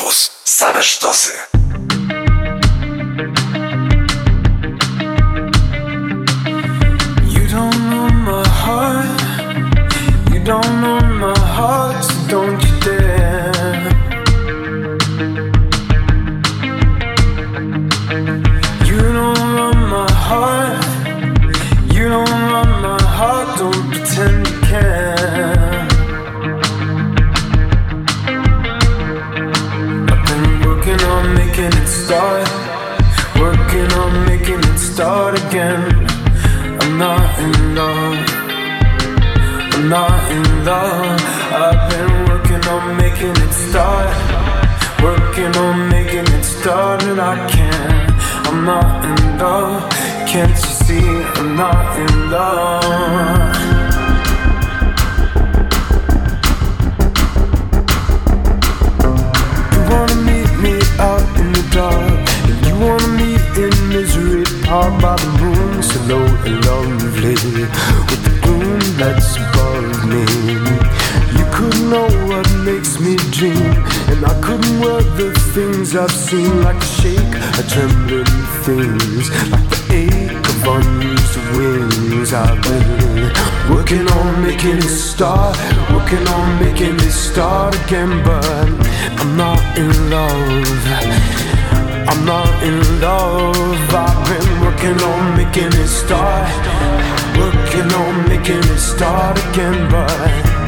Campus. Same sztosy. You don't know my heart. You don't know my heart, so don't you dare. You don't run my heart. You don't run my heart. Don't pretend you can. Love. I've been working on making it start. Working on making it start, and I can't. I'm not in love. Can't you see? I'm not in love. You wanna meet me out in the dark, and you wanna meet in misery, powered by the moon, so low and lovely, that's above me. You couldn't know what makes me dream, and I couldn't wear the things I've seen, like a shake, a trembling things, like the ache of unused wings. I've been working on making it start, working on making it start again, but I'm not in love. I'm not in love. I've been working on making it start, working on making it start again, but.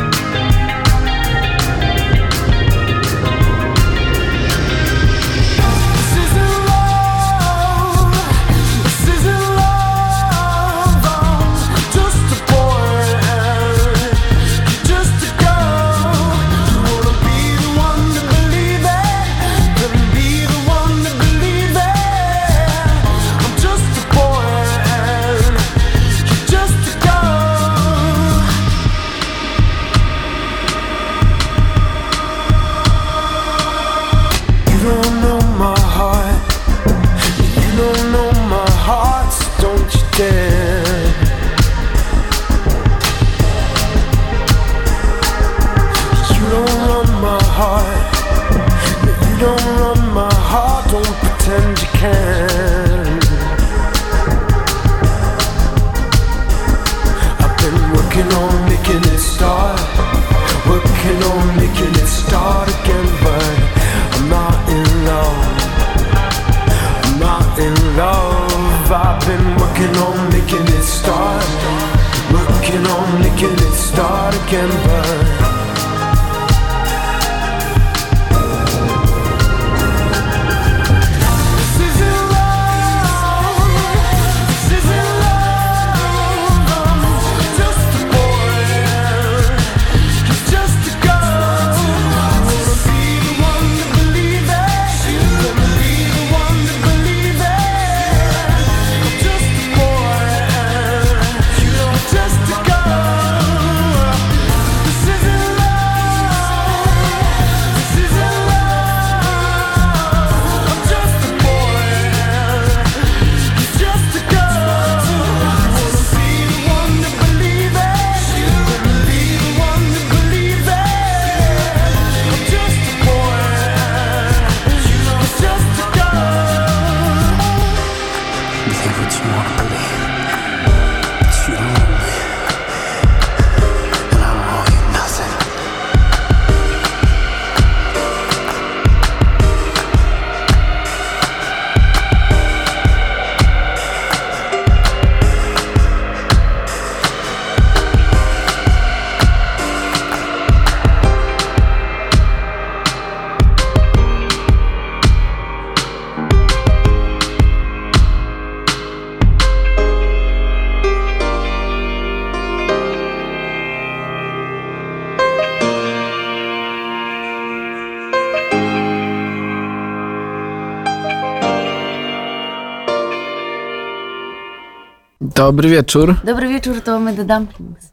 Dobry wieczór. Dobry wieczór, to my The Dumplings.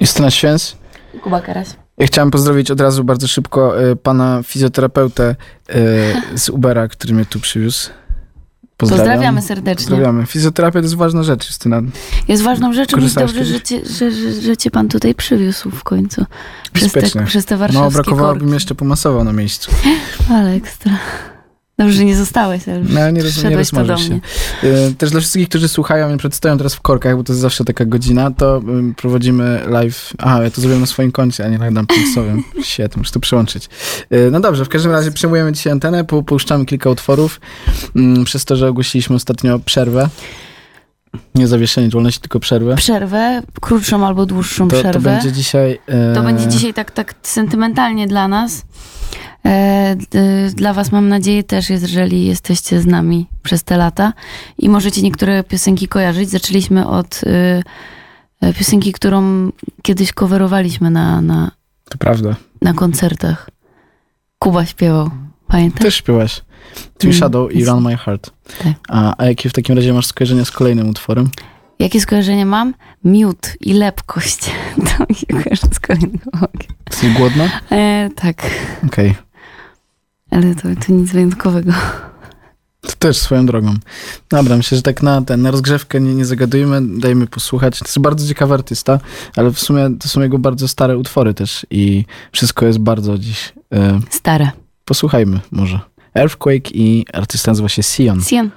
Justyna Święs. Kuba Karaś. Ja chciałem pozdrowić od razu bardzo szybko y, pana fizjoterapeutę y, z Ubera, który mnie tu przywiózł. Pozdrawiam. Pozdrawiamy serdecznie. Pozdrawiamy. Fizjoterapia to jest ważna rzecz, Justyna. Jest ważną rzeczą i dobrze, że cię, że, że, że cię pan tutaj przywiózł w końcu. Przez te, Bezpiecznie. przez te No, warszawskie brakowało by korki. mi jeszcze pomasował na miejscu. Ale ekstra. Dobrze, że nie zostałeś, ale No, nie, roz, nie to rozmarzy się. Y, Też dla wszystkich, którzy słuchają i przedstawią teraz w korkach, bo to jest zawsze taka godzina, to ym, prowadzimy live. Aha, ja to zrobiłem na swoim koncie, a nie na dumpingsowym. Shit, muszę to przełączyć. Y, No dobrze, w każdym razie przejmujemy dzisiaj antenę, pu- puszczamy kilka utworów. Ym, Przez to, że ogłosiliśmy ostatnio przerwę. Nie zawieszenie działalności, tylko przerwę. Przerwę, krótszą albo dłuższą To, to przerwę. będzie dzisiaj. e, To będzie dzisiaj tak, tak sentymentalnie dla nas. E, dla was mam nadzieję też, jeżeli jesteście z nami przez te lata i możecie niektóre piosenki kojarzyć. Zaczęliśmy od e, piosenki, którą kiedyś coverowaliśmy na, na, To prawda. na koncertach. Kuba śpiewał. Pamiętasz? Też śpiewasz. Twin Mm, Shadow i Run My Heart. Tak. A, a jakie w takim razie masz skojarzenia z kolejnym utworem? Jakie skojarzenie mam? Miód i lepkość. To mi się kojarzy z kolejnego okiem. Jesteś głodna? E, tak, Okej. Ale to, to nic wyjątkowego. To też swoją drogą. Dobra, myślę, że tak na, ten, na rozgrzewkę nie, nie zagadujmy, dajmy posłuchać. To jest bardzo ciekawy artysta, ale w sumie to są jego bardzo stare utwory też i wszystko jest bardzo dziś. E, Stare. posłuchajmy może. Earthquake i artysta nazywa się Sion. Sien.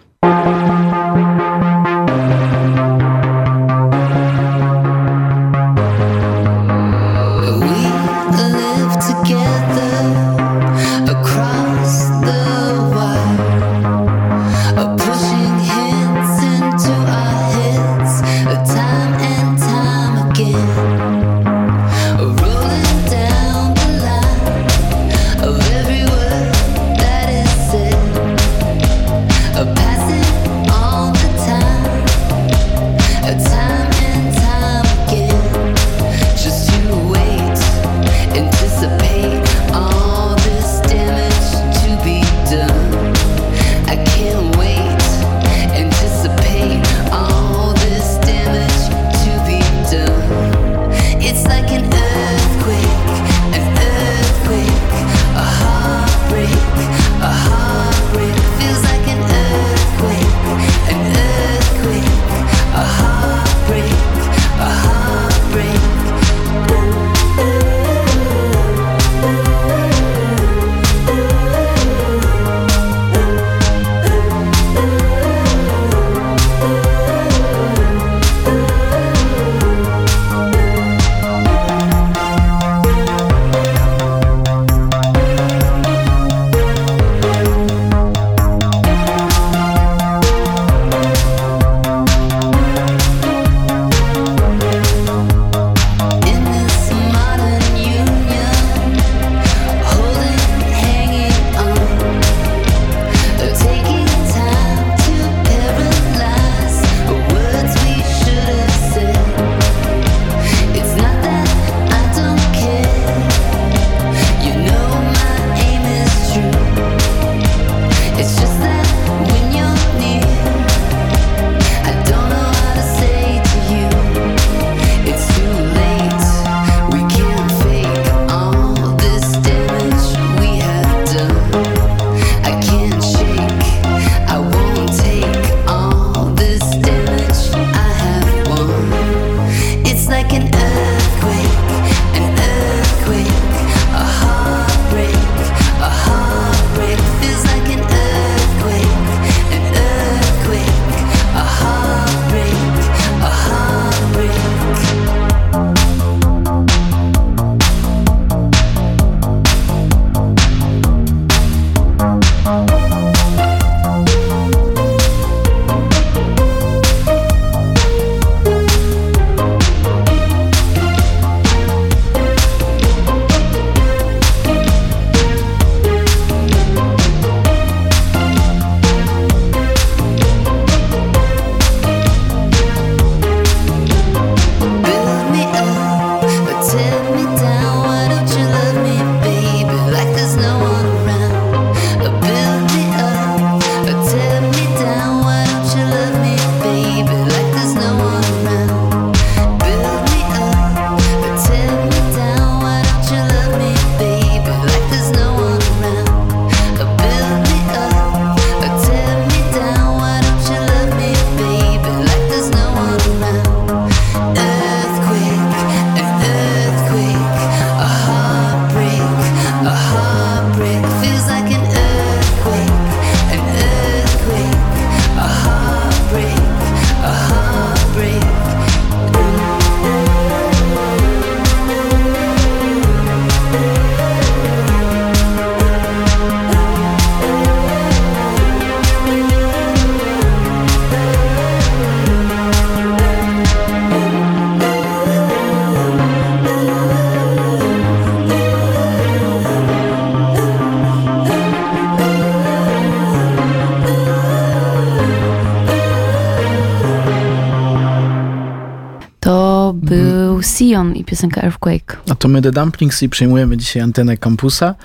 Piosenka Earthquake. A to my The Dumplings i przejmujemy dzisiaj antenę kampusa.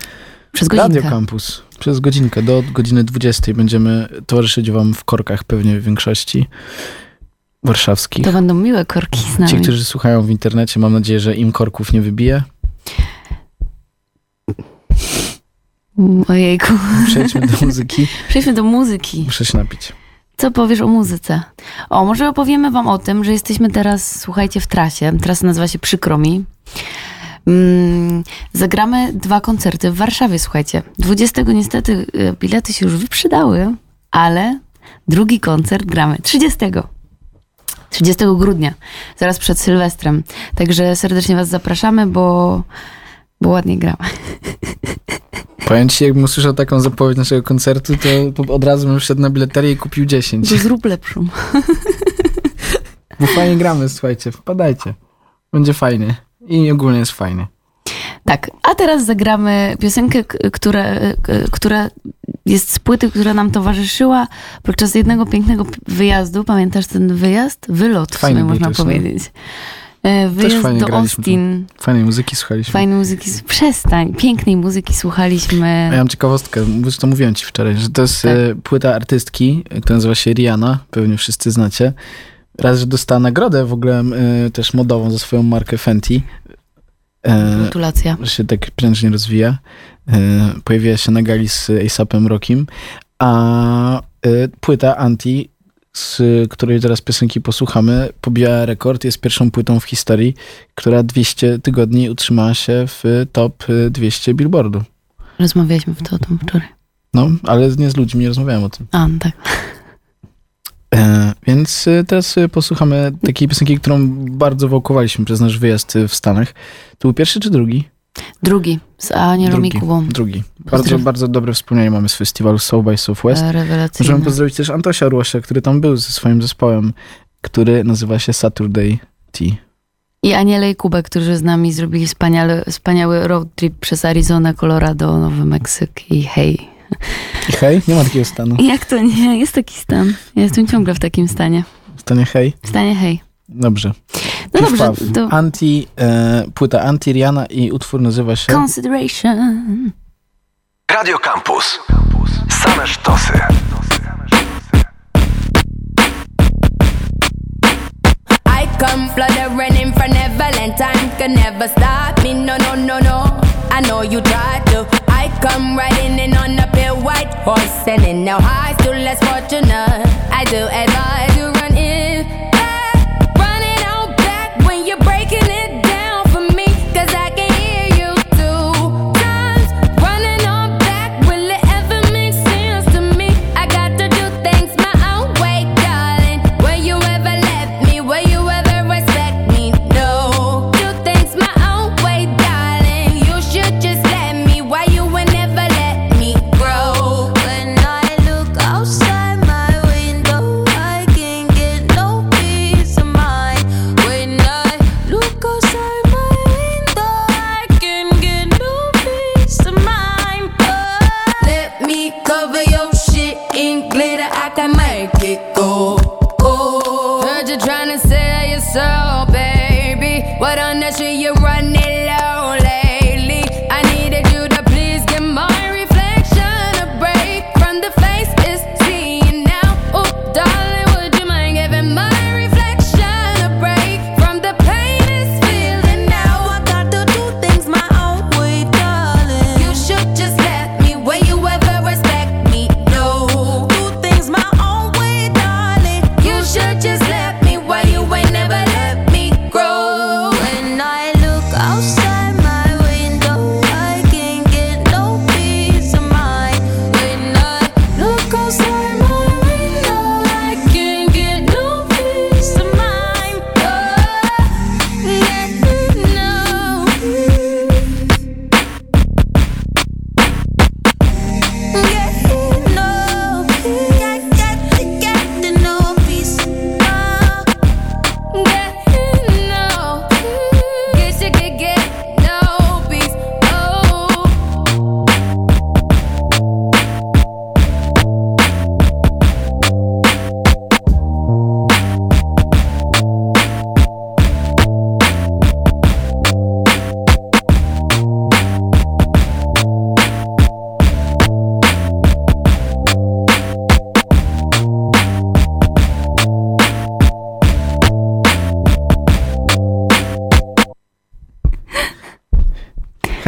Przez Radio godzinkę. Campus. Przez godzinkę do godziny 20 będziemy towarzyszyć wam w korkach pewnie w większości warszawskich. To będą miłe korki z Ci, nami. którzy słuchają w internecie, mam nadzieję, że im korków nie wybije. Ojejku. Przejdźmy do muzyki. Przejdźmy do muzyki. Muszę się napić. Co powiesz o muzyce? O, może opowiemy wam o tym, że jesteśmy teraz, słuchajcie, w trasie. Trasa nazywa się Przykro mi. Mm, zagramy dwa koncerty w Warszawie, słuchajcie. 20 niestety y, bilety się już wyprzedały, ale drugi koncert gramy 30. 30 grudnia, zaraz przed Sylwestrem. Także serdecznie was zapraszamy, bo, bo ładnie gramy. Powiem ci, jakbym usłyszał taką zapowiedź naszego koncertu, to od razu bym wszedł na bileterię i kupił 10. To zrób lepszą. Bo fajnie gramy, słuchajcie, wpadajcie. Będzie fajnie. I ogólnie jest fajnie. Tak, a teraz zagramy piosenkę, która, która jest z płyty, która nam towarzyszyła podczas jednego pięknego wyjazdu. Pamiętasz ten wyjazd? Wylot, w sumie można no. powiedzieć. E, Wyjazd fajnie do Austin. Fajnej muzyki słuchaliśmy. Fajnej muzyki. Przestań. Pięknej muzyki słuchaliśmy. Ja mam ciekawostkę, zresztą mówiłem ci wczoraj, że to jest Tak. e, płyta artystki, e, która nazywa się Rihanna, pewnie wszyscy znacie. Raz, że dostała nagrodę w ogóle e, też modową za swoją markę Fenty. E, Gratulacja. że się tak prężnie rozwija. E, pojawiła się na gali z A$APem Rockim, a e, płyta Anti, z której teraz piosenki posłuchamy, pobiła rekord. Jest pierwszą płytą w historii, która 200 tygodni utrzymała się w top e, 200 Billboardu. Rozmawialiśmy w to o tym wczoraj. No, ale nie z ludźmi, nie rozmawiałem o tym. A, no tak. E, więc e, teraz e, posłuchamy takiej piosenki, którą bardzo wałkowaliśmy przez nasz wyjazd e, w Stanach. To był pierwszy czy drugi? Drugi. Z Anielą i drugi. Kubą. Drugi. Bardzo, bardzo dobre wspomnienie mamy z festiwalu South by Southwest. Rewelacyjne. Możemy pozdrowić też Antosia Ruosia, który tam był ze swoim zespołem, który nazywa się Saturday Tea. I Aniele i Kubę, którzy z nami zrobili wspaniały, wspaniały road trip przez Arizonę, Colorado, Nowy Meksyk i hej. I hej, nie ma takiego stanu. Jak to nie? Jest taki stan. Ja jestem ciągle w takim stanie. Stanie hej? W stanie hej. Dobrze. No Piw, dobrze, paw. to Anti, e, płyta Anti Rihanna i utwór nazywa się... consideration. Radio Campus. Same sztosy. I come fluttering in for Neverland. Time can never stop me. No, no, no, no. I know you tried to. I come riding in on a pale white horse, and in no high, still less fortunate. I do advise you cover your shit in glitter. I can make it go. Oh, heard you trying to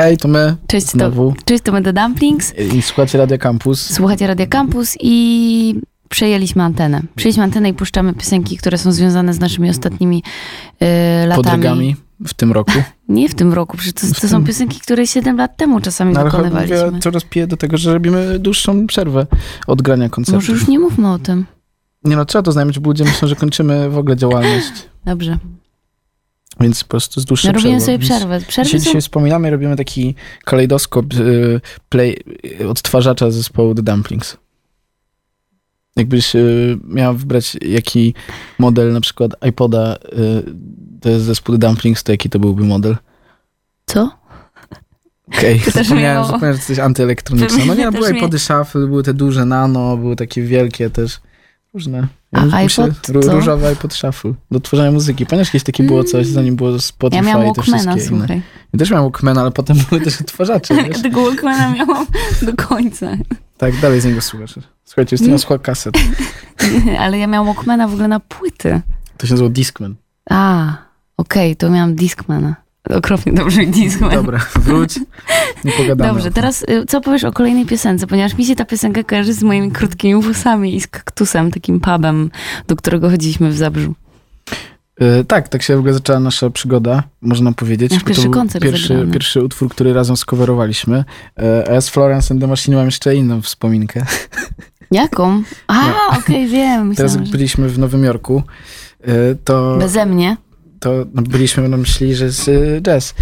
Hej, to my Cześć, to, znowu cześć, to my The Dumplings. i słuchacie Radio Campus. Słuchacie Radio Campus i przejęliśmy antenę. Przejęliśmy antenę i puszczamy piosenki, które są związane z naszymi ostatnimi y, latami. Podrygami w tym roku. Nie w tym roku, przecież to, to są piosenki, które 7 lat temu czasami No, ale wykonywaliśmy. mówię, coraz piję do tego, że robimy dłuższą przerwę od grania koncertów. Może już nie mówmy o tym. Nie no, trzeba to znać, bo ludzie myślą, że kończymy w ogóle działalność. Dobrze. Więc po prostu z dłuższą No, robimy sobie przerwę. Przerwy Dzisiaj, są... dzisiaj wspominamy, robimy taki kalejdoskop y, play, y, odtwarzacza zespołu The Dumplings. Jakbyś y, miał wybrać jaki model na przykład iPoda y, to jest zespół The Dumplings, to jaki to byłby model? Co? Okej, też zapomniałem, miało- zapomniałem, że jesteś antyelektroniczny. No nie, były iPody Shuffle, były te duże nano, były takie wielkie też. Różne. A iPod ró-? Różowy iPod Shuffle do tworzenia muzyki. Pamiętasz, kiedyś takie było coś, zanim było Spotify Mm. Ja miałam i te wszystkie Walkmana, inne. słuchaj. Ja też miałem Walkmana, ale potem były też odtwarzacze, wiesz? Tego Walkmana miałam do końca. Tak, dalej z niego słuchasz. Słuchajcie, jest to słucha kaset. Ale ja miałam Walkmana w ogóle na płyty. To się nazywa Discman. A, okej, to miałam Discmana. Okropnie dobrze mi Discman. Dobra, wróć, nie pogadamy. Dobrze, teraz y, co powiesz o kolejnej piosence? Ponieważ mi się ta piosenka kojarzy z moimi krótkimi włosami i z kaktusem, takim pubem, do którego chodziliśmy w Zabrzu. Y, tak, tak się w ogóle zaczęła nasza przygoda, można powiedzieć. Nasz pierwszy koncert pierwszy, pierwszy utwór, który razem skowerowaliśmy. Y, A ja z Florence and the Machine mam jeszcze inną wspominkę. Jaką? A, okej, wiem. Teraz jak Myślałam, że... byliśmy w Nowym Jorku, y, to, Beze mnie. To no, byliśmy na myśli, że z y, jazz.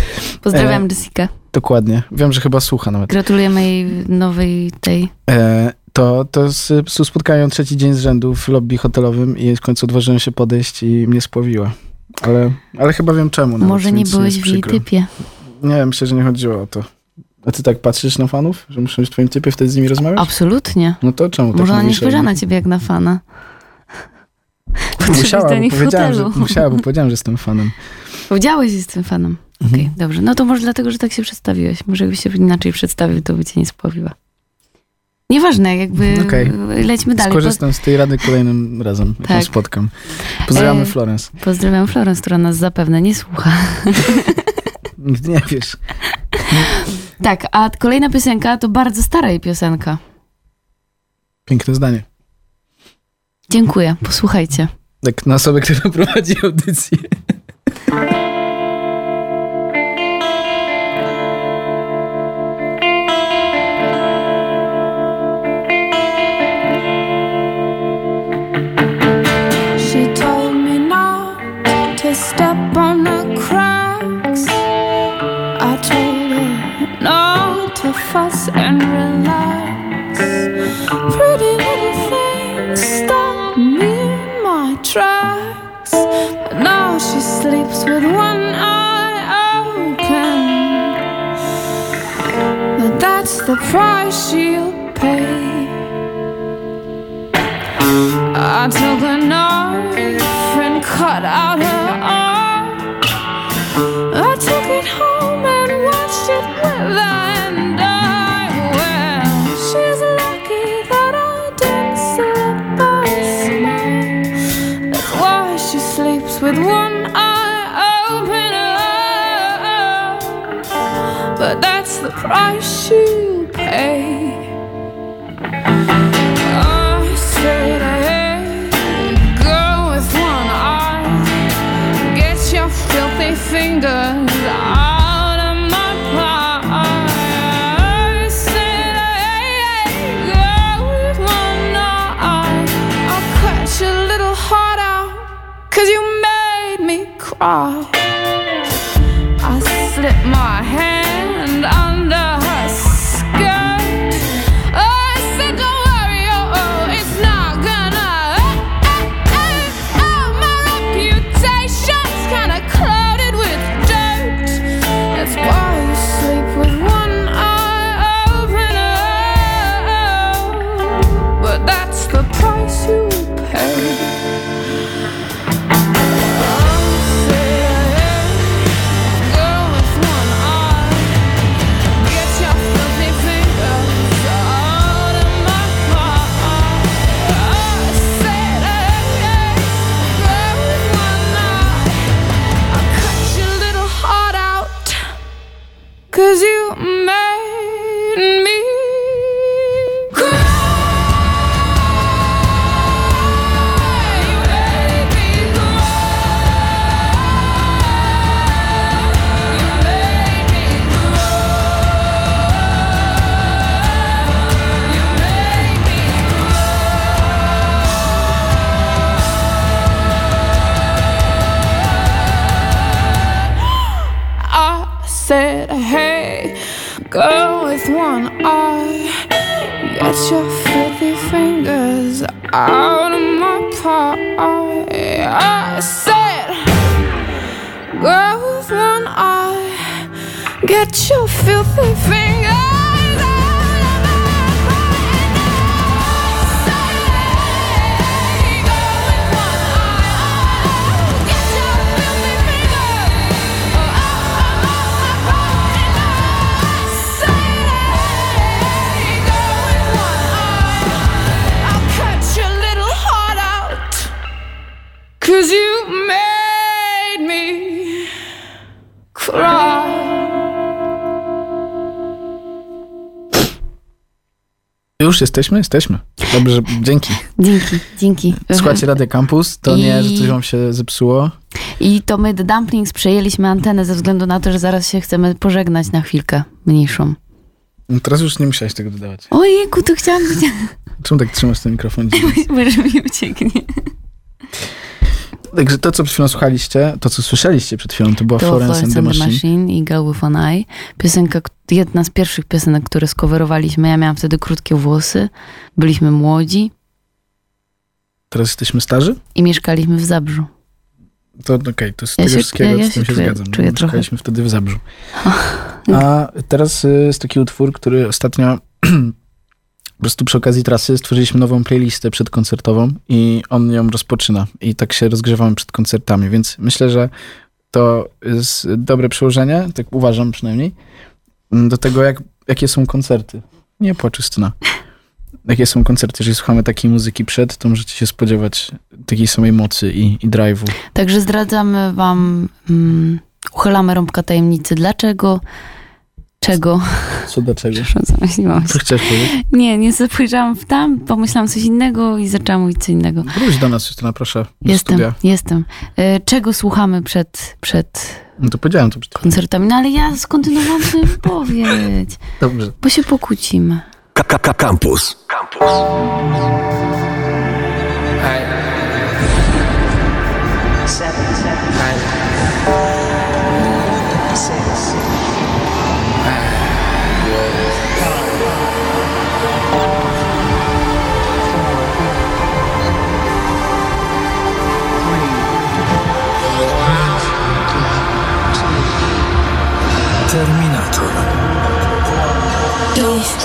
Pozdrawiam E, Jessica. Dokładnie. Wiem, że chyba słucha nawet. Gratulujemy jej nowej tej... E, to, to spotkają trzeci dzień z rzędu w lobby hotelowym i w końcu odważyłem się podejść i mnie spłowiła. Ale, ale chyba wiem czemu. Nawet, Może nie byłeś w jej typie. Nie, myślę, że nie chodziło o to. A ty tak patrzysz na fanów, że muszą być w twoim typie, wtedy z nimi rozmawiasz? Absolutnie. No to czemu tak Może ona nie spojrzała na ciebie jak na fana. Potrzebujesz Musiała, do bo powiedziałem, że, hotelu. musiała, bo powiedziałem, że jestem fanem. Powiedziałeś, że jestem fanem. Mhm. Okej, dobrze. No to może dlatego, że tak się przedstawiłeś. Może jakbyś się inaczej przedstawił, to by cię nie spławiła. Nieważne, jakby Okej. lećmy dalej. Skorzystam z tej rady kolejnym razem, jak Tak. ją spotkam. Pozdrawiamy E, Florence. Po, pozdrawiam Florence, która nas zapewne nie słucha. Nie wiesz. Tak, a kolejna piosenka to bardzo stara jej piosenka. Piękne zdanie. Dziękuję, posłuchajcie. Tak na osobę, która prowadzi audycję. She told me tracks. But now she sleeps with one eye open. But that's the price she'll pay. I took a knife and cut out her arm. I took it home and watched it wither sleeps with one eye open. Oh, but that's the price she'll pay. I said, with one eye, get your filthy fingers me said, Hey, girl with one eye. Get your filthy fingers out of my pie. I said, Girl with one eye. Get your filthy fingers. Cause you made me cry. Już jesteśmy? Jesteśmy. Dobrze, dzięki. Dzięki, dzięki. Słuchajcie Radio Campus, to nie, I- że coś wam się zepsuło. I to my, The Dumplings, przejęliśmy antenę ze względu na to, że zaraz się chcemy pożegnać na chwilkę mniejszą. No teraz już nie musiałeś tego dodawać. Ojejku, to chciałam. Czemu tak trzymasz ten mikrofon? Może mi ucieknie. Także to, co przed chwilą słuchaliście, to, co słyszeliście przed chwilą, to była To Florence and the Machine. Machine i Girl with an Eye. Piosenka, jedna z pierwszych piosenek, które skowerowaliśmy. Ja miałam wtedy krótkie włosy, byliśmy młodzi Teraz jesteśmy starzy? i mieszkaliśmy w Zabrzu. To okej, to z Ja tego się- wszystkiego ja- ja z tym się się zgadzam. czuję no, trochę- Mieszkaliśmy wtedy w Zabrzu. A teraz y, jest taki utwór, który ostatnio po prostu przy okazji trasy stworzyliśmy nową playlistę przedkoncertową i on ją rozpoczyna. I tak się rozgrzewamy przed koncertami, więc myślę, że to jest dobre przełożenie, tak uważam przynajmniej, do tego, jak, jakie są koncerty. Nie płacz, Justyna. Jakie są koncerty, jeżeli słuchamy takiej muzyki przed, to możecie się spodziewać takiej samej mocy i, i drive'u. Także zdradzamy wam, mm, uchylamy rąbka tajemnicy. Dlaczego? Czego? Co do czego? Zamyśliłam Co się. chciałeś powiedzieć? Nie, nie spojrzałam w tam, pomyślałam coś innego i zaczęłam mówić co innego. Wróć do nas, Justyna, proszę. Do Jestem, studia. jestem. E, Czego słuchamy przed, przed No to powiedziałem to przed koncertami? No ale ja skontynuowałam twoją wypowiedź, Dobrze. bo się pokłócimy. KKK Campus. Campus. Terminator.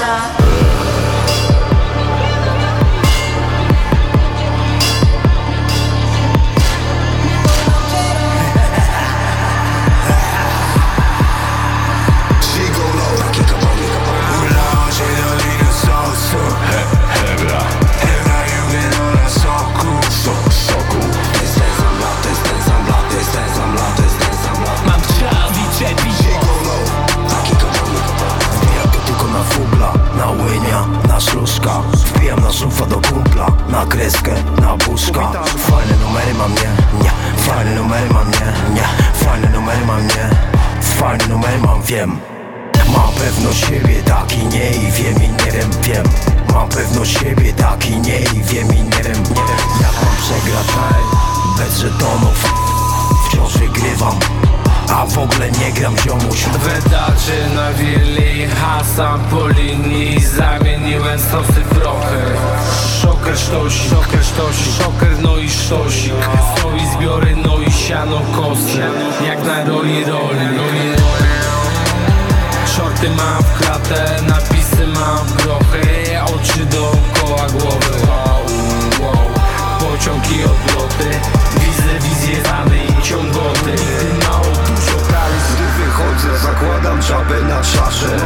감사합니다. Na szluszka Wbijam na szufa do kumpla, na kreskę, na buszka. Fajne numery mam, nie, nie. Fajne numery mam, nie, nie. Fajne numery mam, nie? Fajne numery mam, wiem. Mam pewność siebie, tak i nie i wiem i nie wiem, wiem. Mam pewność siebie, tak i nie i wiem i nie wiem, nie wiem. Jak mam przegrać, bez żetonów. Wciąż wygrywam a w ogóle nie gram ziomuś. Wydaczy na willi Hasam po linii Zamieniłem stosy w trochę Szoker sztosik, szoker sztosik Szoker no i sztosik. Stoi zbiory no i siano kosy. Jak na roli roli Shorty mam w klatę Napisy mam w grochy. Oczy dookoła głowy. Wow, wow. Pociąg i odloty. Widzę wizję znany i ciągoty Zakładam czapę na czaszę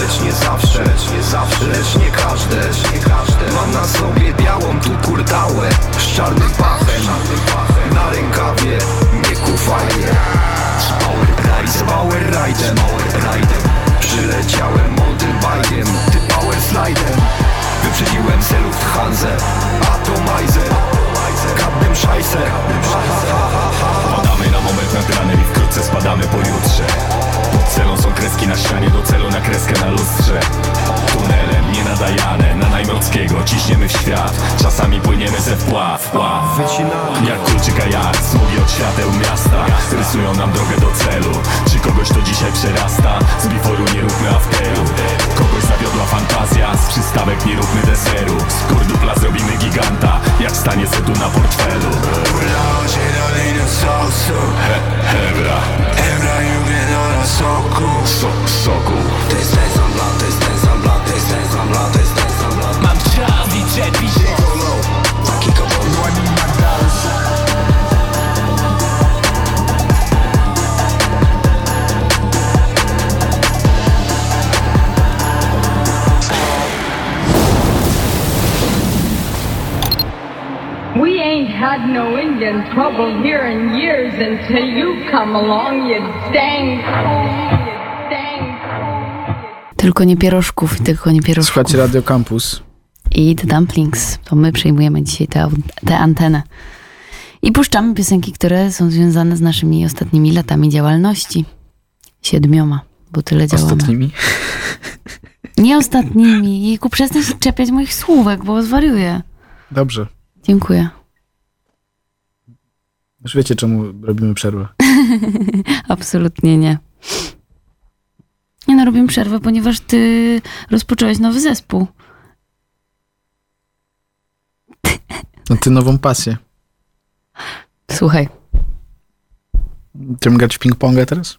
Lecz nie zawsze, lecz nie zawsze, lecz nie każde Mam na sobie białą tu kurtałę Z czarnym pachem. Na rękawie, nie kufajnie Z power ride, power Przyleciałem motorbike'iem, ty power slidem. Wyprzedziłem se Lufthansa, atomizer Kapnem szajser Padamy na moment nad i wkrótce spadamy pojutrze. Pod celą są kreski na ścianie, do celu na kreskę na lustrze Tunelem nienadajane na Najmrockiego ciśniemy w świat. Czasami płyniemy ze wpław wpław Jak kulczyka jak smugi od świateł miasta Rysują nam drogę do celu. Czy kogoś to dzisiaj przerasta? Z biforu nie róbmy afteru. Kogoś zawiodła fantazja Z przystawek nie róbmy deseru. Z kurdupla zrobimy giganta Jak stanie setu na portfelu. He, Hebra So, soku. To jest ten sam to jest ten sam Trouble here in years until you come along, you dang fool. Tylko nie pierożków, tylko nie pierożków. Słuchajcie Radio Campus. I The Dumplings. To my przejmujemy dzisiaj tę te antenę. I puszczamy piosenki, które są związane z naszymi ostatnimi latami działalności. Siedmioma, bo tyle działamy. Ostatnimi. Nie ostatnimi. Jejku, przestań się czepiać moich słówek, bo zwariuję. Dobrze. Dziękuję. Już wiecie, czemu robimy przerwę. Absolutnie nie. Nie no, robimy przerwę, ponieważ ty rozpocząłeś nowy zespół. No ty nową pasję. Słuchaj, Chcemy grać w ping-ponga teraz?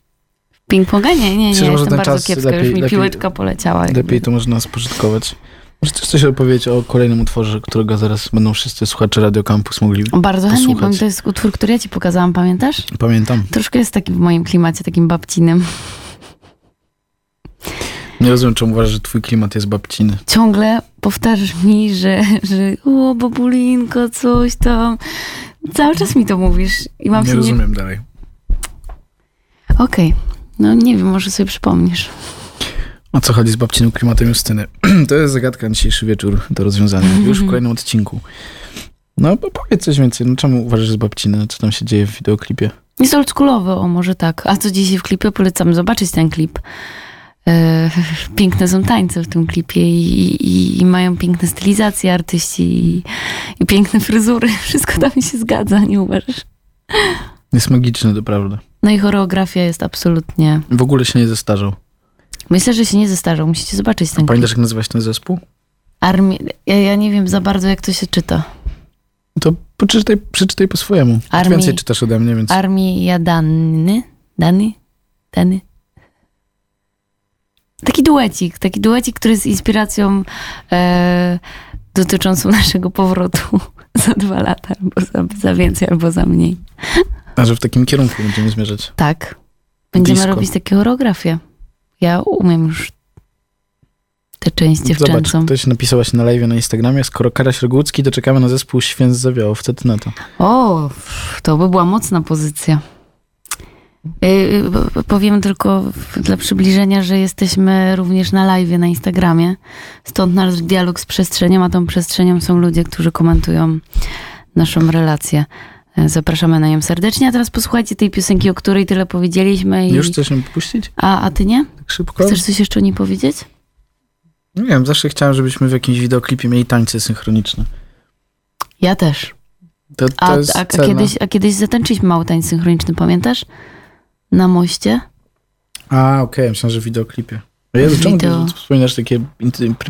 ping-ponga? Nie, nie, nie, Myślę, jestem ten bardzo czas kiepska, lepiej- już mi lepiej- piłeczka poleciała. jakby. Lepiej to można spożytkować. Może też coś opowiedzieć o kolejnym utworze, którego zaraz będą wszyscy słuchacze Radio Campus mogli Bardzo chętnie, posłuchać. to jest utwór, który ja ci pokazałam, pamiętasz? Pamiętam. Troszkę jest taki w moim klimacie, takim babcinym. Nie rozumiem, czemu uważasz, że twój klimat jest babciny. Ciągle powtarzasz mi, że, że o, babulinko, coś tam. Cały czas mi to mówisz i mam nie się nie... rozumiem dalej. Okej, no nie wiem, może sobie przypomnisz. O co chodzi z babcinym klimatem Justyny? to jest zagadka na dzisiejszy wieczór do rozwiązania. Już w kolejnym odcinku. No, powiedz coś więcej. No, czemu uważasz, z babciny? Co tam się dzieje w wideoklipie? Jest oldschoolowy, o może tak. A co dzisiaj w klipie? Polecam zobaczyć ten klip. E, piękne są tańce w tym klipie i, i, i mają piękne stylizacje artyści i, i piękne fryzury. Wszystko tam się zgadza, nie uważasz? Jest magiczny, to prawda. No i choreografia jest absolutnie... W ogóle się nie zestarzał. Myślę, że się nie zestarzał. Musicie zobaczyć ten. Pamiętasz, jak nazywać ten zespół? Armie... Ja, ja nie wiem za bardzo, jak to się czyta. To przeczytaj, przeczytaj po swojemu. Armii- Więcej czytasz ode mnie, więc... Armia Dany? Dany? Dany? Taki duecik, taki duecik, który jest inspiracją e, dotyczącą naszego powrotu za dwa lata, albo za, za więcej, albo za mniej. A że w takim kierunku będziemy zmierzać. Tak. Będziemy Blisko. robić takie choreografie. Ja umiem już tę część Zobacz, dziewczęcą. ktoś napisałaś na live na Instagramie, skoro Karaś Rogucki, to czekamy na zespół Święc Zawiało. Ty na to? O, to by była mocna pozycja. Yy, powiem tylko dla przybliżenia, że jesteśmy również na live na Instagramie. Stąd nasz dialog z przestrzenią, a tą przestrzenią są ludzie, którzy komentują naszą relację. Yy, Zapraszamy na nią serdecznie. A teraz posłuchajcie tej piosenki, o której tyle powiedzieliśmy. I... Już chcesz ją puścić? A, a ty nie? Tak szybko? Chcesz coś jeszcze o niej powiedzieć? Nie wiem, zawsze chciałem, żebyśmy w jakimś wideoklipie mieli tańce synchroniczne. Ja też. To, to A, a, a, kiedyś, a kiedyś zatańczyliśmy mało tańc synchroniczny, pamiętasz? Na moście. A, okej, myślałem, że w wideoklipie. Jezu, czemu ty wspominasz takie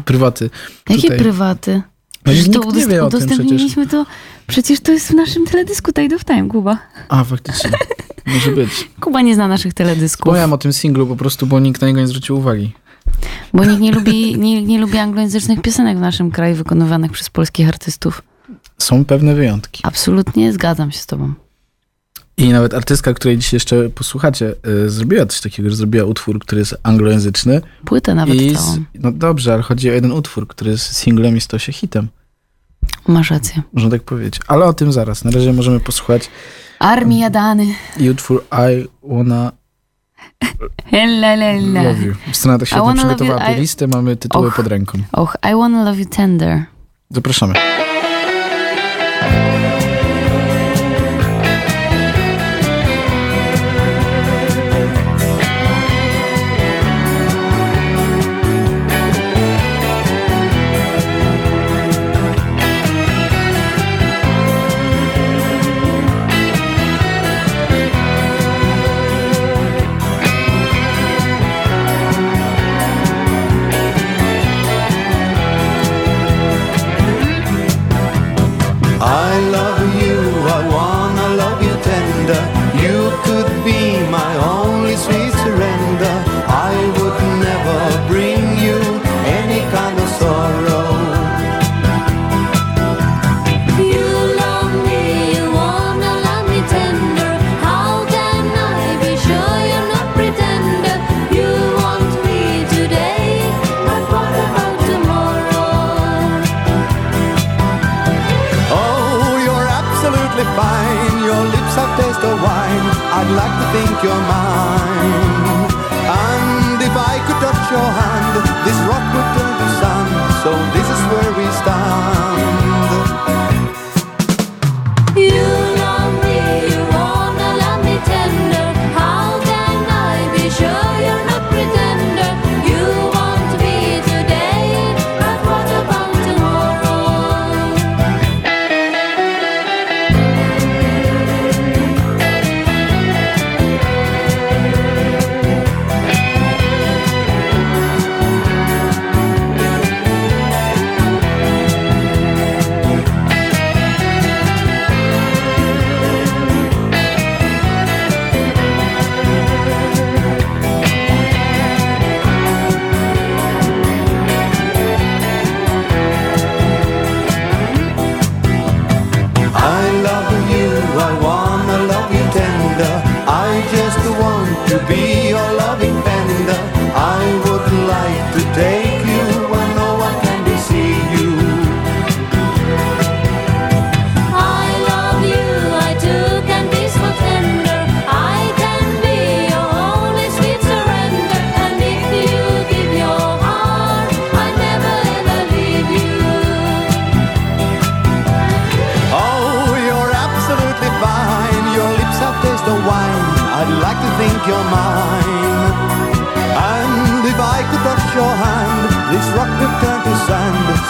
prywaty? Jakie Tutaj. prywaty? No, Przecież to nie wie o tym przecież. to. Przecież to jest w naszym teledysku Tide of Time, Kuba. A, faktycznie. Może być. Kuba nie zna naszych teledysków, Wspomniałem o tym singlu po prostu, bo nikt na niego nie zwrócił uwagi. bo nikt nie lubi, nie, nie lubi anglojęzycznych piosenek w naszym kraju wykonywanych przez polskich artystów. Są pewne wyjątki. Absolutnie zgadzam się z tobą. I nawet artystka, której dzisiaj jeszcze posłuchacie, y, zrobiła coś takiego, że zrobiła utwór, który jest anglojęzyczny. Płytę nawet I całą. z, no dobrze, ale chodzi o jeden utwór, który jest singlem i stał się hitem. Masz rację. Można tak powiedzieć. Ale o tym zaraz. Na razie możemy posłuchać Armia Dany. i utwór I Wanna Hella, hella. Love You. Scena tak świetnie przygotowała playlistę, mamy tytuły Och. pod ręką. Och, I wanna love you tender. Zapraszamy. Absolutely fine. Your lips have taste of wine. I'd like to think you're mine. And if I could touch your hand, this rock would turn to sand. So this is where we stand.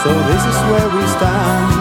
So this is where we stand.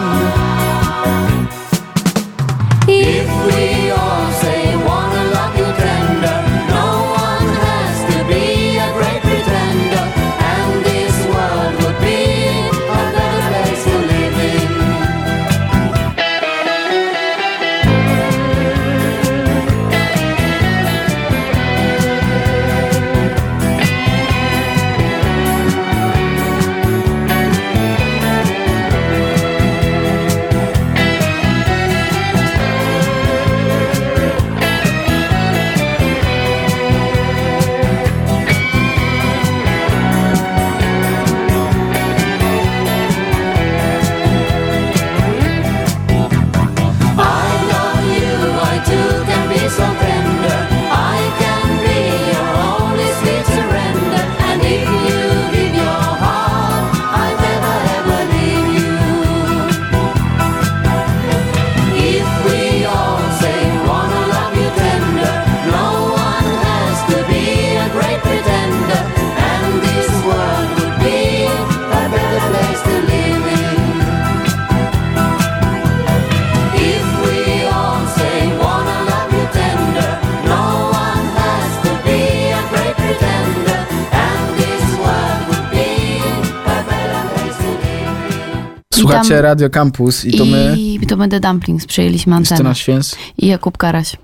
Słuchacie Radio Campus i to my, I to my The Dumplings przejęliśmy antenę. Justyna Święc. I Jakub Karaś.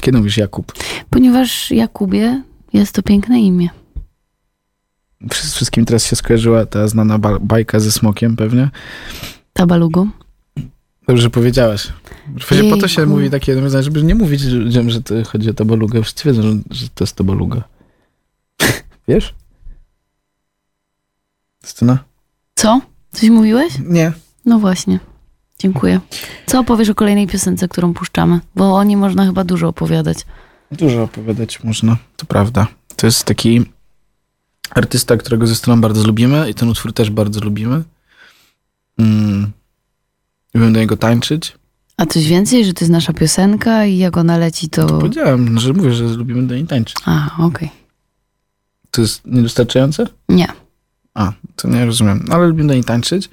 Kiedy mówisz Jakub? Ponieważ Jakubie jest to piękne imię. Wszy- Wszystkim teraz się skojarzyła ta znana ba- bajka ze smokiem pewnie. Tabalugu. Dobrze powiedziałaś. Właśnie po to się mówi takie nawiązanie, żeby nie mówić ludziom, że to chodzi o tabalugę. Wszyscy wiedzą, że, że to jest tabaluga. Wiesz? Justyna? Co? Coś mówiłeś? Nie. No właśnie. Dziękuję. Co opowiesz o kolejnej piosence, którą puszczamy? Bo o niej można chyba dużo opowiadać. Dużo opowiadać można, to prawda. To jest taki artysta, którego ze stroną bardzo lubimy i ten utwór też bardzo lubimy. Mm. Lubimy do niego tańczyć. A coś więcej, że to jest nasza piosenka i jak ona leci, to... Powiedziałem, że mówię, że lubimy do niej tańczyć. A, okej. To jest niewystarczające? Nie. A, to nie rozumiem. Ale lubimy do niej tańczyć.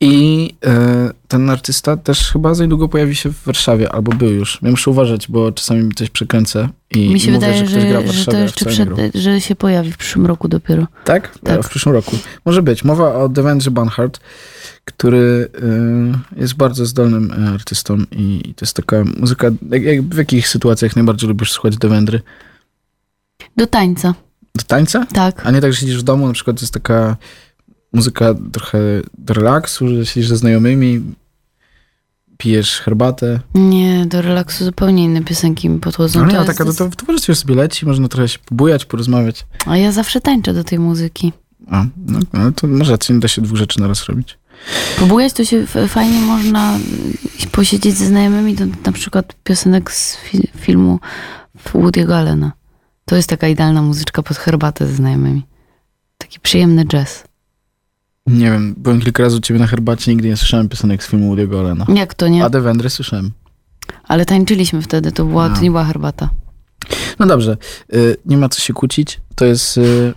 I e, ten artysta też chyba za niedługo pojawi się w Warszawie, albo był już. Ja muszę uważać, bo czasami mi coś przekręcę i, Mi się i wydaje, mówię, że ktoś gra w że, że Warszawie, to jeszcze przed, że się pojawi w przyszłym roku dopiero. Tak? Tak. W przyszłym roku. Może być. Mowa o Devendrze Banhart, który y, jest bardzo zdolnym y, artystą i, i to jest taka muzyka... Jak, jak, w jakich sytuacjach najbardziej lubisz słuchać Devendry? Do tańca. Do tańca? Tak. A nie tak, że siedzisz w domu, na przykład jest taka muzyka trochę do relaksu, że siedzisz ze znajomymi, pijesz herbatę. Nie, do relaksu zupełnie inne piosenki mi podchodzą. No nie, To taka to, to w towarzystwie sobie leci, można trochę się pobujać, porozmawiać. A ja zawsze tańczę do tej muzyki. A, no, ale to masz rację, nie da się dwóch rzeczy naraz robić. Próbujesz, to się fajnie można posiedzieć ze znajomymi do na przykład piosenek z fi- filmu Woody'ego Allena. To jest taka idealna muzyczka pod herbatę ze znajomymi. Taki przyjemny jazz. Nie wiem, byłem kilka razy u ciebie na herbacie, nigdy nie słyszałem piosenek z filmu Woody'ego Allena. Jak to nie? A The Wendry słyszałem. Ale tańczyliśmy wtedy, to, była, to No. nie była herbata. No dobrze, y, nie ma co się kłócić. To jest y,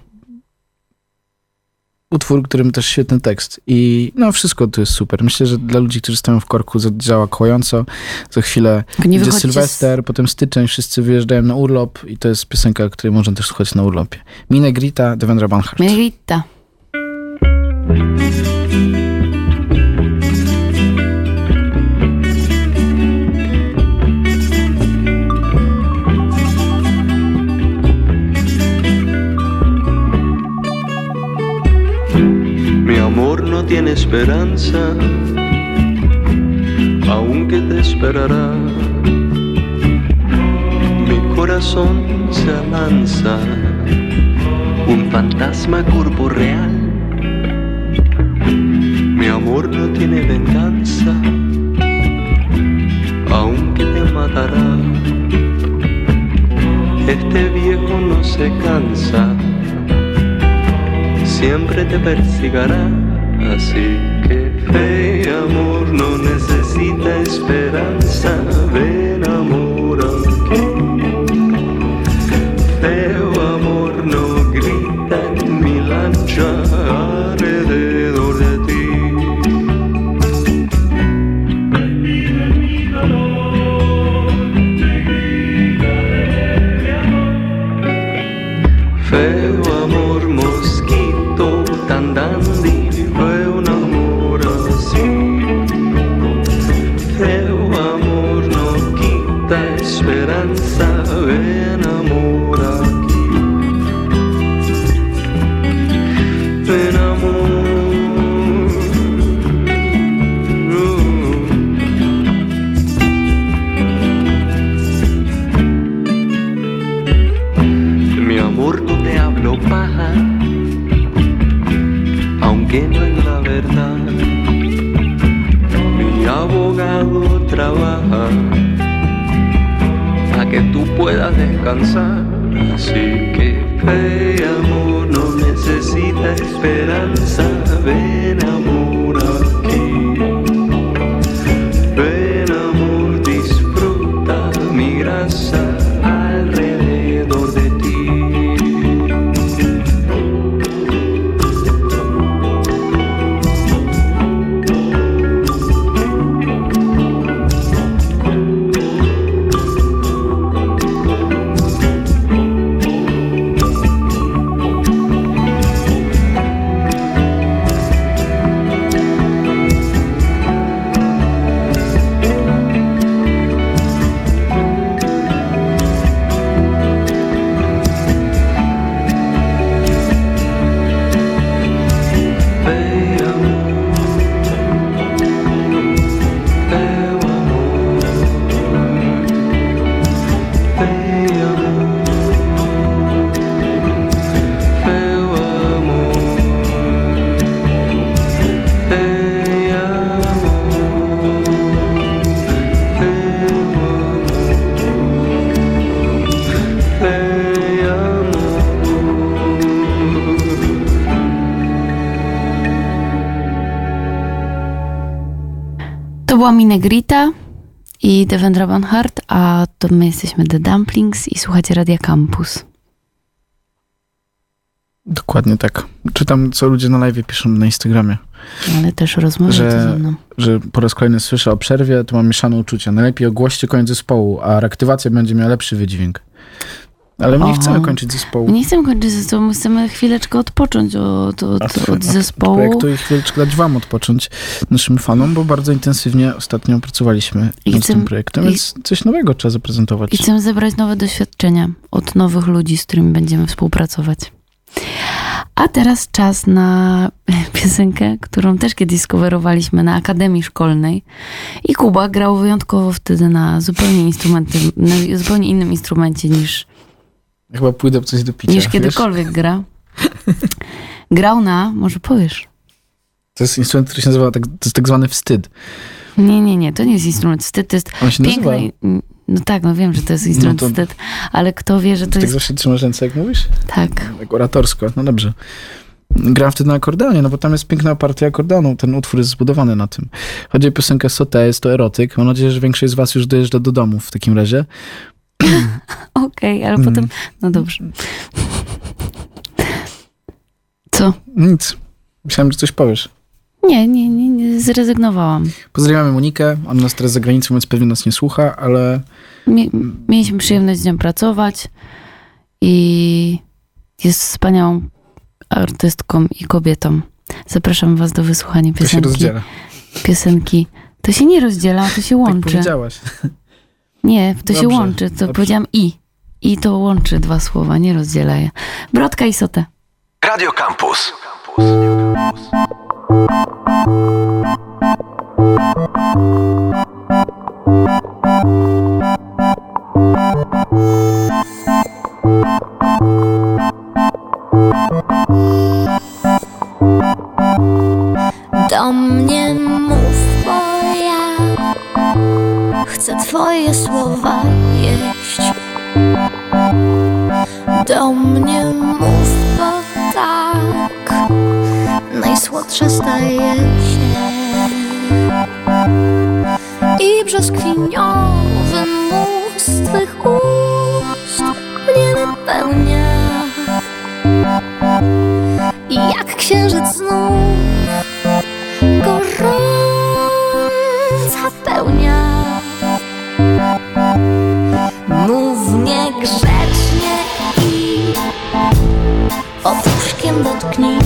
utwór, którym też świetny tekst. I no wszystko to jest super. Myślę, że dla ludzi, którzy stoją w korku, zadziała kojąco. Za chwilę Nie będzie wychodźcie z- Sylwester, potem styczeń, wszyscy wyjeżdżają na urlop i to jest piosenka, której można też słuchać na urlopie. Mine Grita, Devendra Banhart. Merita. Mi amor no tiene esperanza, aunque te esperará. Mi corazón se avanza, un fantasma corporeal. Mi amor no tiene venganza, aunque te matará. Este viejo no se cansa siempre te persigará. Así que fe amor no necesita esperanza. Ven amor To była Minegrita i Devendra Banhart, a to my jesteśmy The Dumplings i słuchacie Radia Campus. Dokładnie tak. Czytam, co ludzie na live piszą na Instagramie. Ale też rozmawiacie Że- ze mną. Że po raz kolejny słyszę o przerwie, to mam mieszane uczucia. Najlepiej ogłoście koniec zespołu, a reaktywacja będzie miała lepszy wydźwięk. Ale my nie chcemy kończyć zespołu. My nie chcemy kończyć zespołu, my chcemy chwileczkę odpocząć od, od, od, od zespołu. projektu i chwileczkę dać wam odpocząć, naszym fanom, bo bardzo intensywnie ostatnio pracowaliśmy I nad tym projektem, więc coś nowego trzeba zaprezentować. I chcemy zebrać nowe doświadczenia od nowych ludzi, z którymi będziemy współpracować. A teraz czas na piosenkę, którą też kiedyś skowerowaliśmy na Akademii Szkolnej. I Kuba grał wyjątkowo wtedy na zupełnie, instrumenty, na zupełnie innym instrumencie niż, Chyba pójdę po coś do picia. niż wiesz? kiedykolwiek gra. Grał na, może powiesz, To jest instrument, który się nazywa, tak, to jest tak zwany wstyd. Nie, nie, nie, to nie jest instrument wstyd, to jest On się piękny... nazywa. No tak, no wiem, że to jest instrument No to- wstyd, ale kto wie, że to tak jest... zawsze trzymasz ręce, jak mówisz? Tak. Tak oratorsko, no dobrze. Gram wtedy na akordeonie, no bo tam jest piękna partia akordeonu. Ten utwór jest zbudowany na tym. Chodzi o piosenkę Sote, jest to erotyk. Mam nadzieję, że większość z was już dojeżdża do domu w takim razie. Okej, ale Mm. potem... No dobrze. Co? Nic. Myślałem, że coś powiesz. Nie, nie, nie, nie zrezygnowałam. Pozdrawiamy Monikę. Ona nas teraz za granicą, więc pewnie nas nie słucha, ale Mie- mieliśmy przyjemność z nią pracować i jest wspaniałą artystką i kobietą. Zapraszam was do wysłuchania to się piosenki. rozdziela. Piosenki. To się nie rozdziela, to się Tak łączy. powiedziałaś. Nie, to się Dobrze, łączy. To dobrze. powiedziałam i. I to łączy dwa słowa, nie rozdziela je. Brodka i sotę. Radio Campus. Do mnie mów, bo ja chcę twoje słowa jeść. Do mnie mów, bo tak najsłodsze staje się. I brzoskwiniowy mus twych ust mnie napełnia. I jak księżyc znów gorąca pełnia. knee.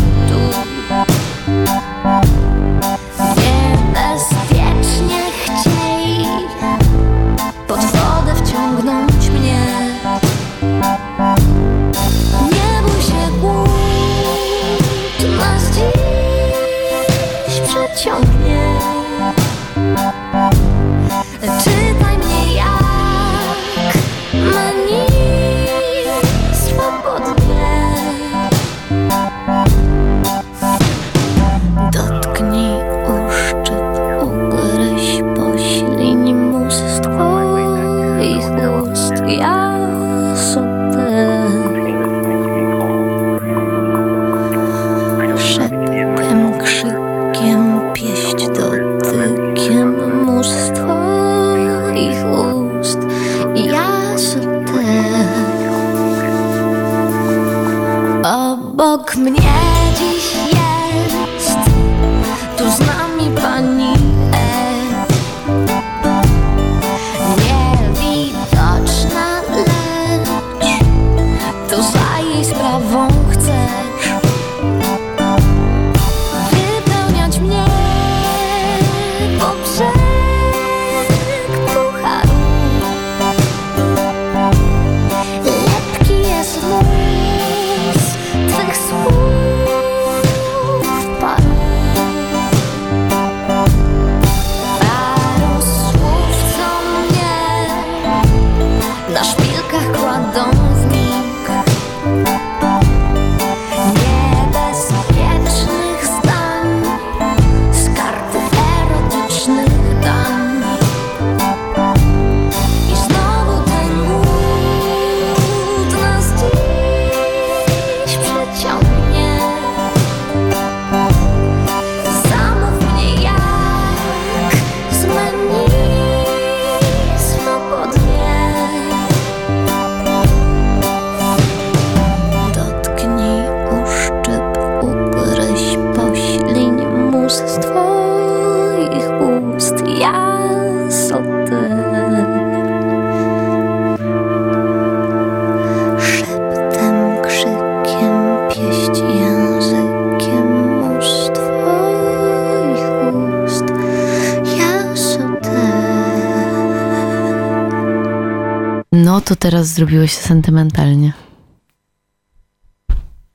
To teraz zrobiło się sentymentalnie.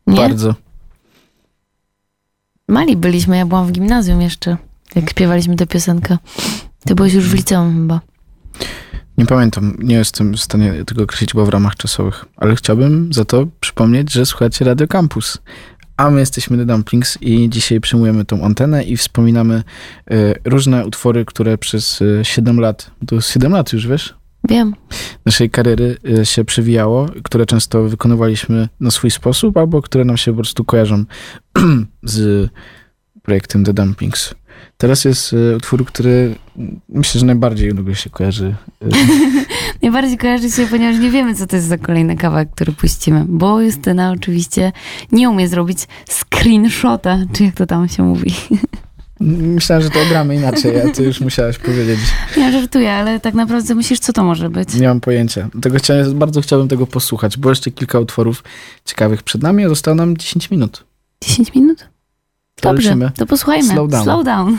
Nie? Bardzo. Mali byliśmy, ja byłam w gimnazjum jeszcze, jak śpiewaliśmy tę piosenkę. Ty byłeś już w liceum chyba. Nie pamiętam, nie jestem w stanie tego określić, bo w ramach czasowych, ale chciałbym za to przypomnieć, że słuchacie Radio Campus. A my jesteśmy The Dumplings i dzisiaj przejmujemy tą antenę i wspominamy e, różne utwory, które przez e, 7 lat, to jest 7 lat już, wiesz, Wiem. naszej kariery e, się przewijało, które często wykonywaliśmy na swój sposób, albo które nam się po prostu kojarzą z projektem The Dumplings. Teraz jest e, utwór, który myślę, że najbardziej ogóle się kojarzy. e, Najbardziej kojarzy się, ponieważ nie wiemy, co to jest za kolejny kawałek, który puścimy. Bo Justyna oczywiście nie umie zrobić screenshota, czy jak to tam się mówi. Myślałem, że to ogramy inaczej, a ty już musiałaś powiedzieć. Ja żartuję, ale tak naprawdę myślisz, co to może być? Nie mam pojęcia. Dlatego chciałem, bardzo chciałbym tego posłuchać, bo jeszcze kilka utworów ciekawych przed nami, a zostało nam 10 minut. 10 minut? To Dobrze, lecimy. to posłuchajmy. Slow down. Slow down.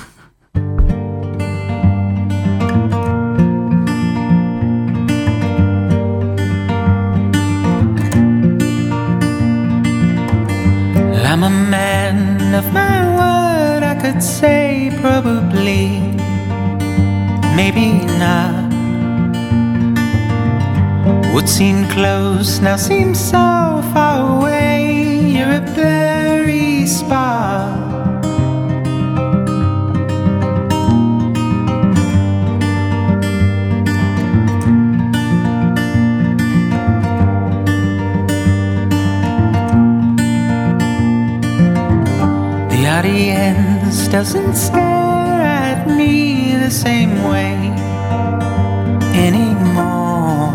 I'm a man of my say probably, maybe not. What seemed close now seems so far away. You're a blurry spot. Doesn't stare at me the same way anymore.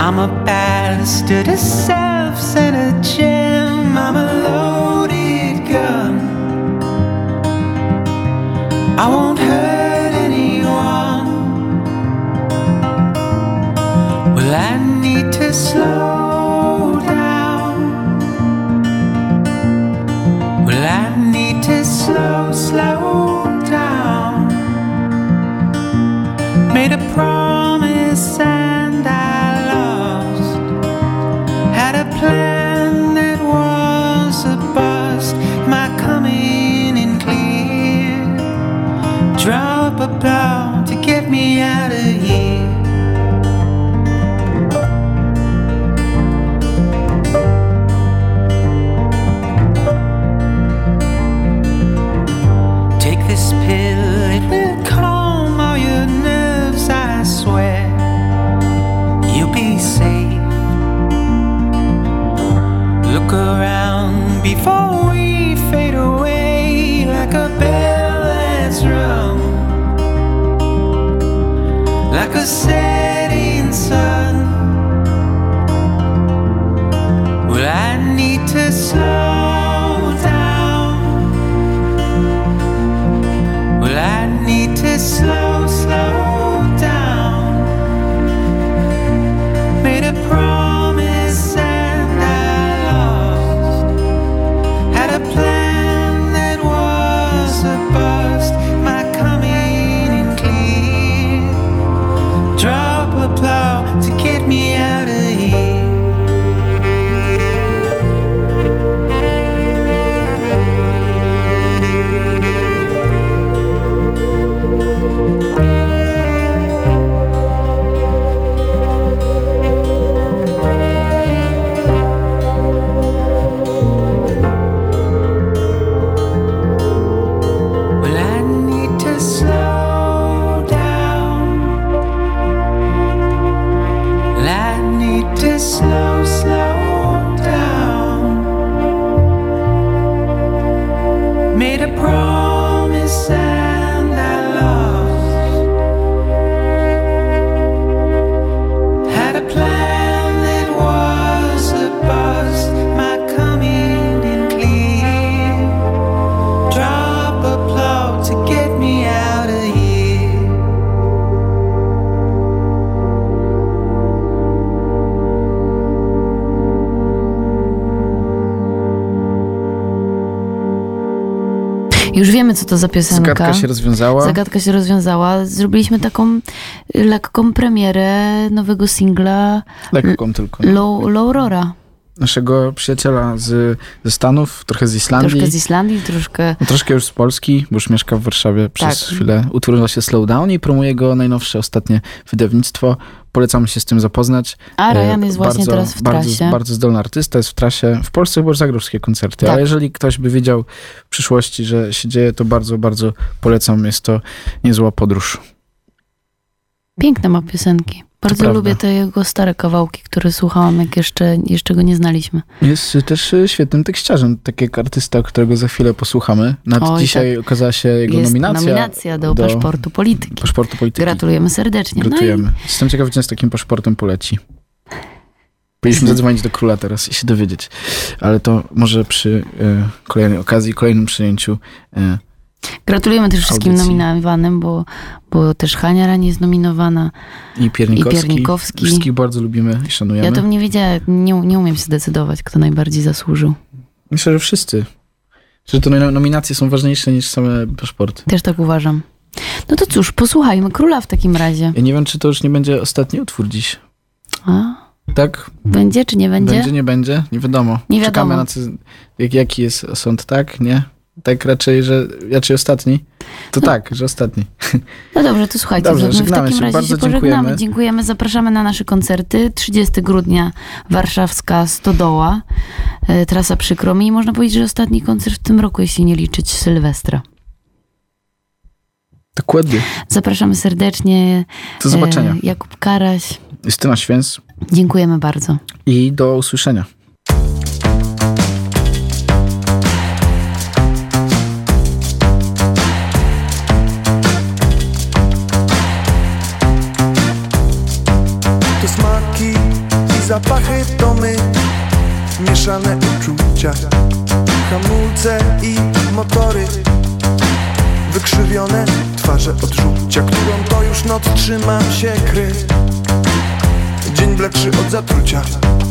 I'm a bastard, a self centered gem. I'm a loaded gun. I won't hurt anyone. Well, I need to slow wiemy, co to za piosenka. Zagadka się rozwiązała. Zagadka się rozwiązała. Zrobiliśmy taką lekką premierę nowego singla Lekką tylko. Low, Low Rora. Naszego przyjaciela z, ze Stanów, trochę z Islandii. Troszkę z Islandii, troszkę... No, troszkę już z Polski, bo już mieszka w Warszawie przez Tak. chwilę. Utwór nazywa się Slowdown i promuje go najnowsze, ostatnie wydawnictwo. Polecam się z tym zapoznać. A Ryan E, jest właśnie bardzo, teraz w bardzo, trasie. Bardzo zdolny artysta, jest w trasie. W Polsce chyba już zagrał wszystkie koncerty, Tak. ale jeżeli ktoś by wiedział w przyszłości, że się dzieje, to bardzo, bardzo polecam. Jest to niezła podróż. Piękne ma piosenki. Bardzo lubię te jego stare kawałki, które słuchałam, jak jeszcze, jeszcze go nie znaliśmy. Jest y, też y, świetnym tekściarzem, tak jak artysta, którego za chwilę posłuchamy. Nad Oj, dzisiaj okazała się jego Jest nominacja. nominacja do, paszportu polityki. Paszportu polityki. Gratulujemy serdecznie. Gratulujemy. No Jestem ciekawy, czy z takim paszportem poleci. Powinniśmy zadzwonić do króla teraz i się dowiedzieć. Ale to może przy y, kolejnej okazji, kolejnym przyjęciu. Y, i gratulujemy też wszystkim Audycji. nominowanym, bo, bo też Hania Rani jest nominowana. I Piernikowski. I Piernikowski. Wszystkich bardzo lubimy i szanujemy. Ja to nie wiedziałem, nie, nie umiem się zdecydować, kto najbardziej zasłużył. Myślę, że wszyscy. Że to nom- nominacje są ważniejsze niż same paszporty. Też tak uważam. No to cóż, posłuchajmy króla w takim razie. Ja nie wiem, czy to już nie będzie ostatni utwór dziś. A, Tak? będzie czy nie będzie? Będzie, nie będzie? Nie wiadomo. Nie Czekamy wiadomo. na co, jak, jaki jest sąd, tak? Nie? Tak raczej, że raczej ostatni? To tak, że ostatni. No dobrze, to słuchajcie, Dobrze, w takim się. razie Bardzo się pożegnamy. dziękujemy. Dziękujemy, zapraszamy na nasze koncerty. 30 grudnia Warszawska Stodoła, e, trasa przykro mi. I można powiedzieć, że ostatni koncert w tym roku, jeśli nie liczyć Sylwestra. Dokładnie. Zapraszamy serdecznie. Do zobaczenia. E, Jakub Karaś. Justyna Święc Dziękujemy bardzo. i do usłyszenia. Mieszane uczucia. Hamulce i motory. Wykrzywione twarze odrzucia Którą to już noc trzymam się kry. Dzień bledszy od zatrucia.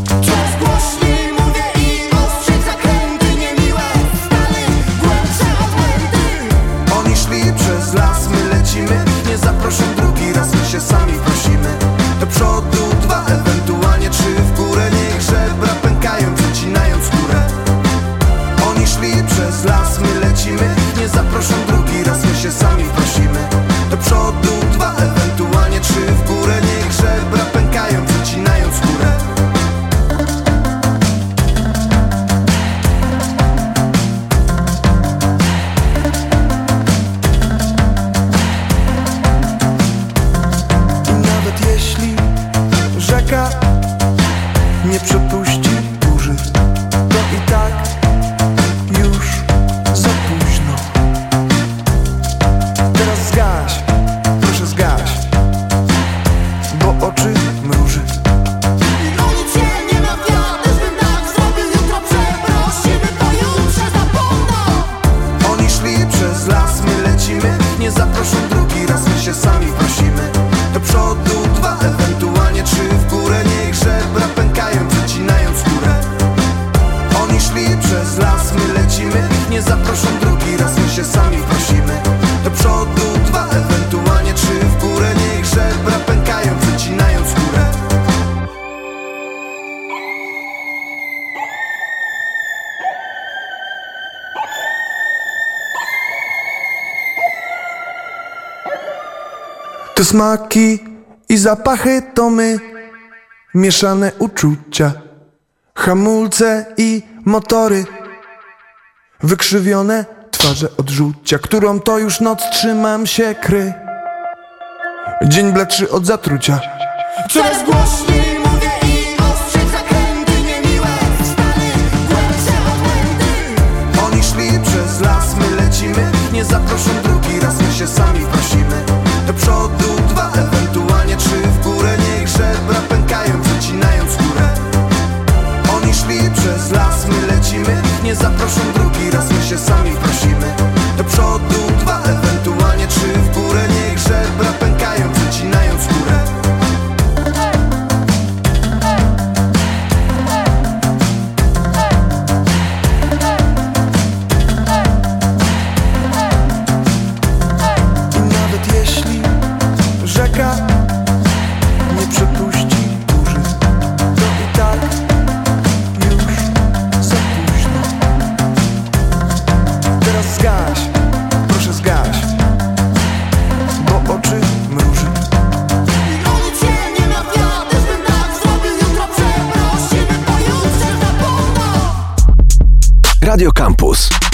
Coraz głośniej mówię i ostrzec zakręty niemiłe Stany głębsze odmęty. Oni szli przez las, my lecimy. Nie zaproszą drugi raz, my się sami prosimy. Do przodu dwa, ewentualnie Zaproszą drugi raz, my się sami prosimy Do przodu dwa, ewentualnie trzy. W górę Niech żebra pękają, przecinając skórę. To smaki i zapachy to my. Mieszane uczucia. Hamulce i motory Wykrzywione twarze odrzucia Którą to już noc trzymam się kry. Dzień bledszy od zatrucia. Coraz głośniej mówię i ostrzec zakręty niemiłe Stany. Głębsze odmęty Oni szli przez las, my lecimy. Nie zaproszą drugi raz, my się sami prosimy. Do przodu dwa, ewentualnie trzy w górę. Niech żebra pękają, przecinając skórę Oni szli przez las, my lecimy. Nie zaproszą drugi Radio Campus.